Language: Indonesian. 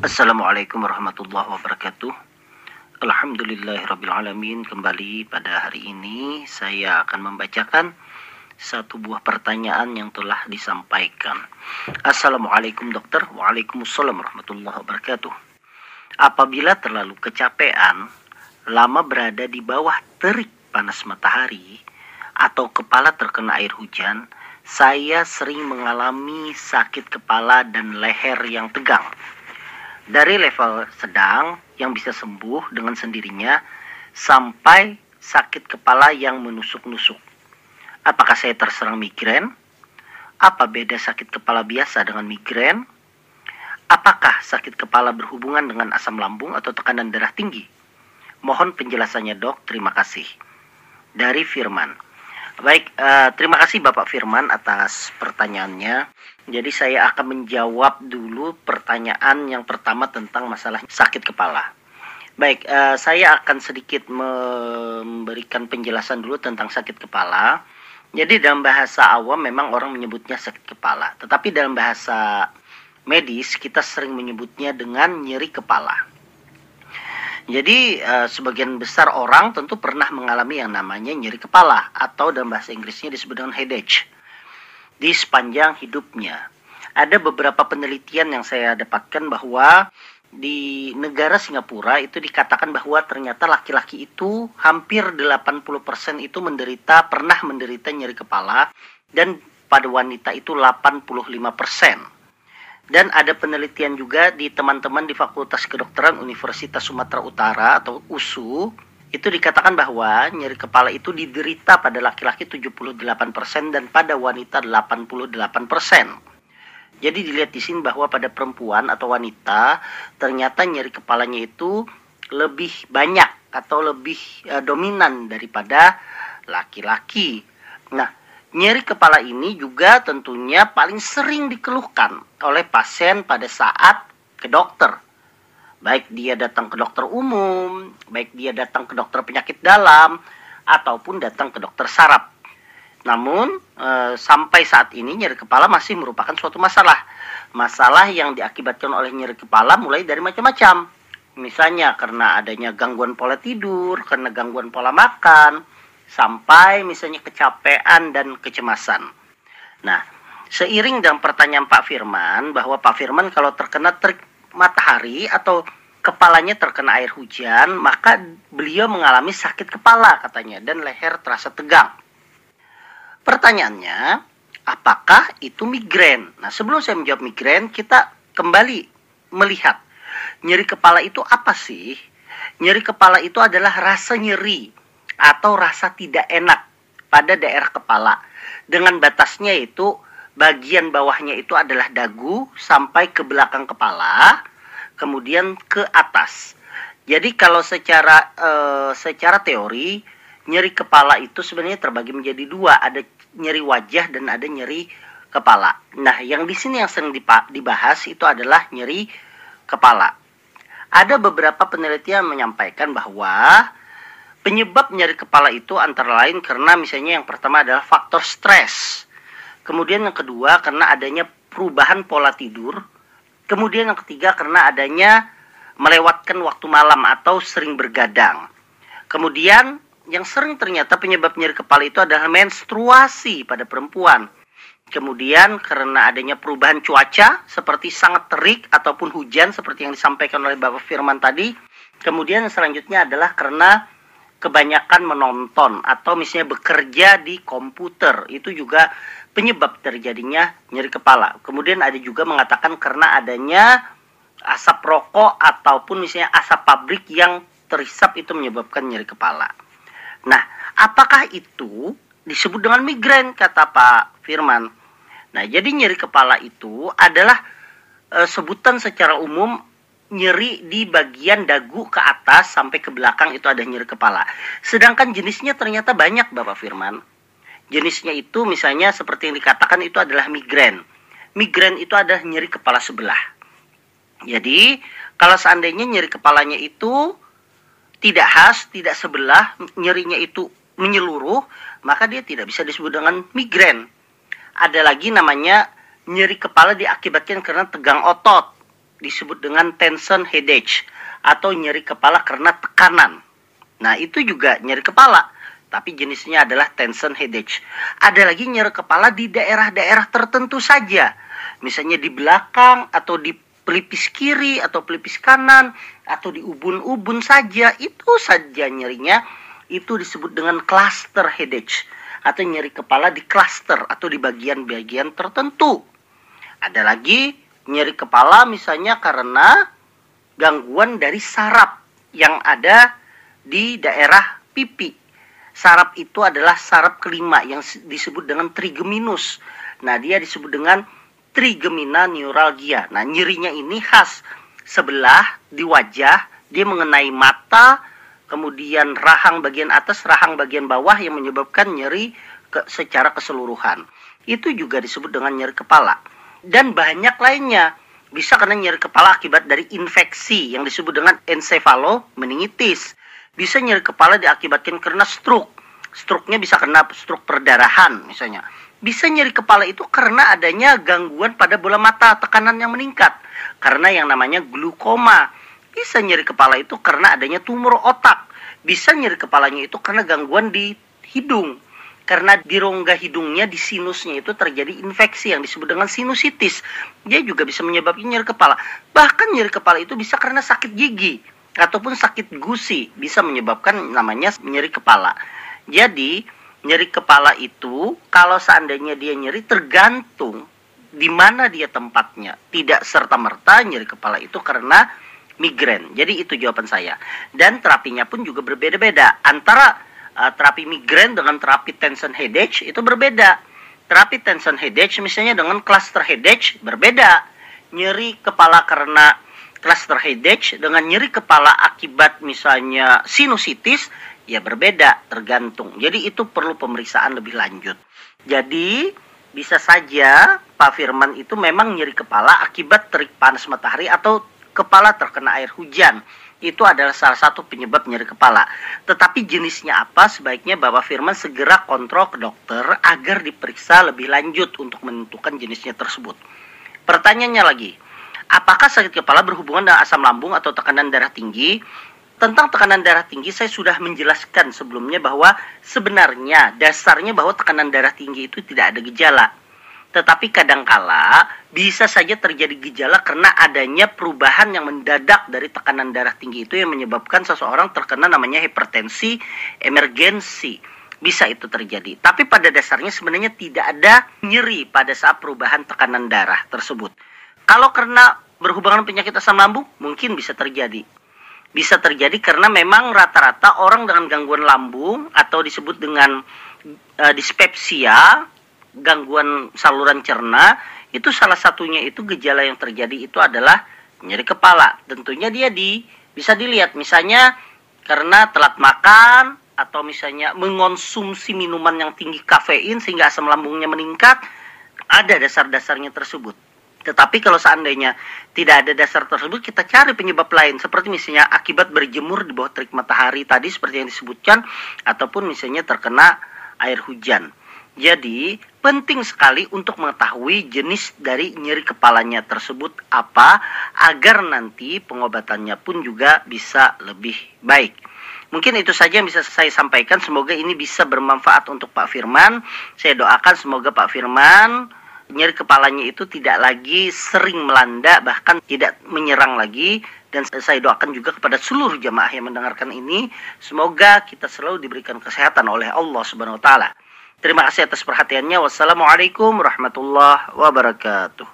Assalamualaikum warahmatullahi wabarakatuh. Alhamdulillahirrabbilalamin Kembali pada hari ini Saya akan membacakan Satu buah pertanyaan yang telah disampaikan. Assalamualaikum dokter. Waalaikumsalam warahmatullahi wabarakatuh. Apabila terlalu kecapean Lama berada di bawah terik panas matahari Atau kepala terkena air hujan saya sering mengalami sakit kepala dan leher yang tegang. Dari level sedang yang bisa sembuh dengan sendirinya sampai sakit kepala yang menusuk-nusuk. Apakah saya terserang migrain? Apa beda sakit kepala biasa dengan migrain? Apakah sakit kepala berhubungan dengan asam lambung atau tekanan darah tinggi? Mohon penjelasannya dok, terima kasih. Dari Firman. Baik, uh, terima kasih Bapak Firman atas pertanyaannya. Jadi saya akan menjawab dulu pertanyaan yang pertama tentang masalah sakit kepala. Baik, uh, saya akan sedikit memberikan penjelasan dulu tentang sakit kepala. Jadi dalam bahasa awam memang orang menyebutnya sakit kepala, tetapi dalam bahasa medis kita sering menyebutnya dengan nyeri kepala. Jadi uh, sebagian besar orang tentu pernah mengalami yang namanya nyeri kepala atau dalam bahasa Inggrisnya disebut dengan headache di sepanjang hidupnya. Ada beberapa penelitian yang saya dapatkan bahwa di negara Singapura itu dikatakan bahwa ternyata laki-laki itu hampir 80% itu menderita pernah menderita nyeri kepala dan pada wanita itu 85%. Dan ada penelitian juga di teman-teman di Fakultas Kedokteran Universitas Sumatera Utara atau USU itu dikatakan bahwa nyeri kepala itu diderita pada laki-laki 78% dan pada wanita 88%. Jadi dilihat di sini bahwa pada perempuan atau wanita ternyata nyeri kepalanya itu lebih banyak atau lebih uh, dominan daripada laki-laki. Nah, nyeri kepala ini juga tentunya paling sering dikeluhkan oleh pasien pada saat ke dokter. Baik dia datang ke dokter umum, baik dia datang ke dokter penyakit dalam, ataupun datang ke dokter saraf. Namun e, sampai saat ini nyeri kepala masih merupakan suatu masalah. Masalah yang diakibatkan oleh nyeri kepala mulai dari macam-macam. Misalnya karena adanya gangguan pola tidur, karena gangguan pola makan, sampai misalnya kecapean dan kecemasan. Nah, seiring dengan pertanyaan Pak Firman bahwa Pak Firman kalau terkena terik matahari atau kepalanya terkena air hujan, maka beliau mengalami sakit kepala katanya dan leher terasa tegang. Pertanyaannya, apakah itu migrain? Nah, sebelum saya menjawab migrain, kita kembali melihat nyeri kepala itu apa sih? Nyeri kepala itu adalah rasa nyeri atau rasa tidak enak pada daerah kepala. Dengan batasnya itu bagian bawahnya itu adalah dagu sampai ke belakang kepala, kemudian ke atas. Jadi kalau secara uh, secara teori nyeri kepala itu sebenarnya terbagi menjadi dua, ada nyeri wajah dan ada nyeri kepala. Nah, yang di sini yang sering dibahas itu adalah nyeri kepala. Ada beberapa penelitian menyampaikan bahwa penyebab nyeri kepala itu antara lain karena misalnya yang pertama adalah faktor stres. Kemudian yang kedua karena adanya perubahan pola tidur. Kemudian yang ketiga karena adanya melewatkan waktu malam atau sering bergadang. Kemudian yang sering ternyata penyebab nyeri kepala itu adalah menstruasi pada perempuan. Kemudian karena adanya perubahan cuaca seperti sangat terik ataupun hujan seperti yang disampaikan oleh Bapak Firman tadi. Kemudian selanjutnya adalah karena kebanyakan menonton atau misalnya bekerja di komputer itu juga penyebab terjadinya nyeri kepala. Kemudian ada juga mengatakan karena adanya asap rokok ataupun misalnya asap pabrik yang terhisap itu menyebabkan nyeri kepala. Nah, apakah itu disebut dengan migrain kata Pak Firman? Nah, jadi nyeri kepala itu adalah e, sebutan secara umum nyeri di bagian dagu ke atas sampai ke belakang itu ada nyeri kepala. Sedangkan jenisnya ternyata banyak Bapak Firman. Jenisnya itu misalnya seperti yang dikatakan itu adalah migrain. Migrain itu adalah nyeri kepala sebelah. Jadi, kalau seandainya nyeri kepalanya itu tidak khas, tidak sebelah, nyerinya itu menyeluruh, maka dia tidak bisa disebut dengan migrain. Ada lagi namanya nyeri kepala diakibatkan karena tegang otot. Disebut dengan tension headache atau nyeri kepala karena tekanan. Nah, itu juga nyeri kepala, tapi jenisnya adalah tension headache. Ada lagi nyeri kepala di daerah-daerah tertentu saja. Misalnya di belakang atau di pelipis kiri atau pelipis kanan atau di ubun-ubun saja. Itu saja nyerinya. Itu disebut dengan cluster headache atau nyeri kepala di cluster atau di bagian-bagian tertentu. Ada lagi nyeri kepala misalnya karena gangguan dari saraf yang ada di daerah pipi. Saraf itu adalah saraf kelima yang disebut dengan trigeminus. Nah, dia disebut dengan trigemina neuralgia. Nah, nyerinya ini khas sebelah di wajah, dia mengenai mata, kemudian rahang bagian atas, rahang bagian bawah yang menyebabkan nyeri ke, secara keseluruhan. Itu juga disebut dengan nyeri kepala dan banyak lainnya. Bisa karena nyeri kepala akibat dari infeksi yang disebut dengan encephalomeningitis. Bisa nyeri kepala diakibatkan karena stroke. Stroke-nya bisa karena stroke perdarahan misalnya. Bisa nyeri kepala itu karena adanya gangguan pada bola mata, tekanan yang meningkat. Karena yang namanya glukoma. Bisa nyeri kepala itu karena adanya tumor otak. Bisa nyeri kepalanya itu karena gangguan di hidung karena di rongga hidungnya di sinusnya itu terjadi infeksi yang disebut dengan sinusitis. Dia juga bisa menyebabkan nyeri kepala. Bahkan nyeri kepala itu bisa karena sakit gigi ataupun sakit gusi bisa menyebabkan namanya nyeri kepala. Jadi, nyeri kepala itu kalau seandainya dia nyeri tergantung di mana dia tempatnya. Tidak serta-merta nyeri kepala itu karena migrain. Jadi itu jawaban saya. Dan terapinya pun juga berbeda-beda antara uh, terapi migrain dengan terapi tension headache itu berbeda. Terapi tension headache misalnya dengan cluster headache berbeda. Nyeri kepala karena cluster headache dengan nyeri kepala akibat misalnya sinusitis ya berbeda tergantung. Jadi itu perlu pemeriksaan lebih lanjut. Jadi bisa saja Pak Firman itu memang nyeri kepala akibat terik panas matahari atau kepala terkena air hujan itu adalah salah satu penyebab nyeri kepala. Tetapi jenisnya apa sebaiknya Bapak Firman segera kontrol ke dokter agar diperiksa lebih lanjut untuk menentukan jenisnya tersebut. Pertanyaannya lagi, apakah sakit kepala berhubungan dengan asam lambung atau tekanan darah tinggi? Tentang tekanan darah tinggi saya sudah menjelaskan sebelumnya bahwa sebenarnya dasarnya bahwa tekanan darah tinggi itu tidak ada gejala tetapi kadangkala bisa saja terjadi gejala karena adanya perubahan yang mendadak dari tekanan darah tinggi itu yang menyebabkan seseorang terkena namanya hipertensi emergensi. Bisa itu terjadi. Tapi pada dasarnya sebenarnya tidak ada nyeri pada saat perubahan tekanan darah tersebut. Kalau karena berhubungan penyakit asam lambung, mungkin bisa terjadi. Bisa terjadi karena memang rata-rata orang dengan gangguan lambung atau disebut dengan uh, dispepsia gangguan saluran cerna itu salah satunya itu gejala yang terjadi itu adalah nyeri kepala. Tentunya dia di bisa dilihat misalnya karena telat makan atau misalnya mengonsumsi minuman yang tinggi kafein sehingga asam lambungnya meningkat ada dasar-dasarnya tersebut. Tetapi kalau seandainya tidak ada dasar tersebut, kita cari penyebab lain. Seperti misalnya akibat berjemur di bawah terik matahari tadi seperti yang disebutkan. Ataupun misalnya terkena air hujan. Jadi, penting sekali untuk mengetahui jenis dari nyeri kepalanya tersebut apa agar nanti pengobatannya pun juga bisa lebih baik. Mungkin itu saja yang bisa saya sampaikan. Semoga ini bisa bermanfaat untuk Pak Firman. Saya doakan semoga Pak Firman nyeri kepalanya itu tidak lagi sering melanda bahkan tidak menyerang lagi dan saya doakan juga kepada seluruh jamaah yang mendengarkan ini semoga kita selalu diberikan kesehatan oleh Allah Subhanahu wa. Terima kasih atas perhatiannya. Wassalamualaikum warahmatullahi wabarakatuh.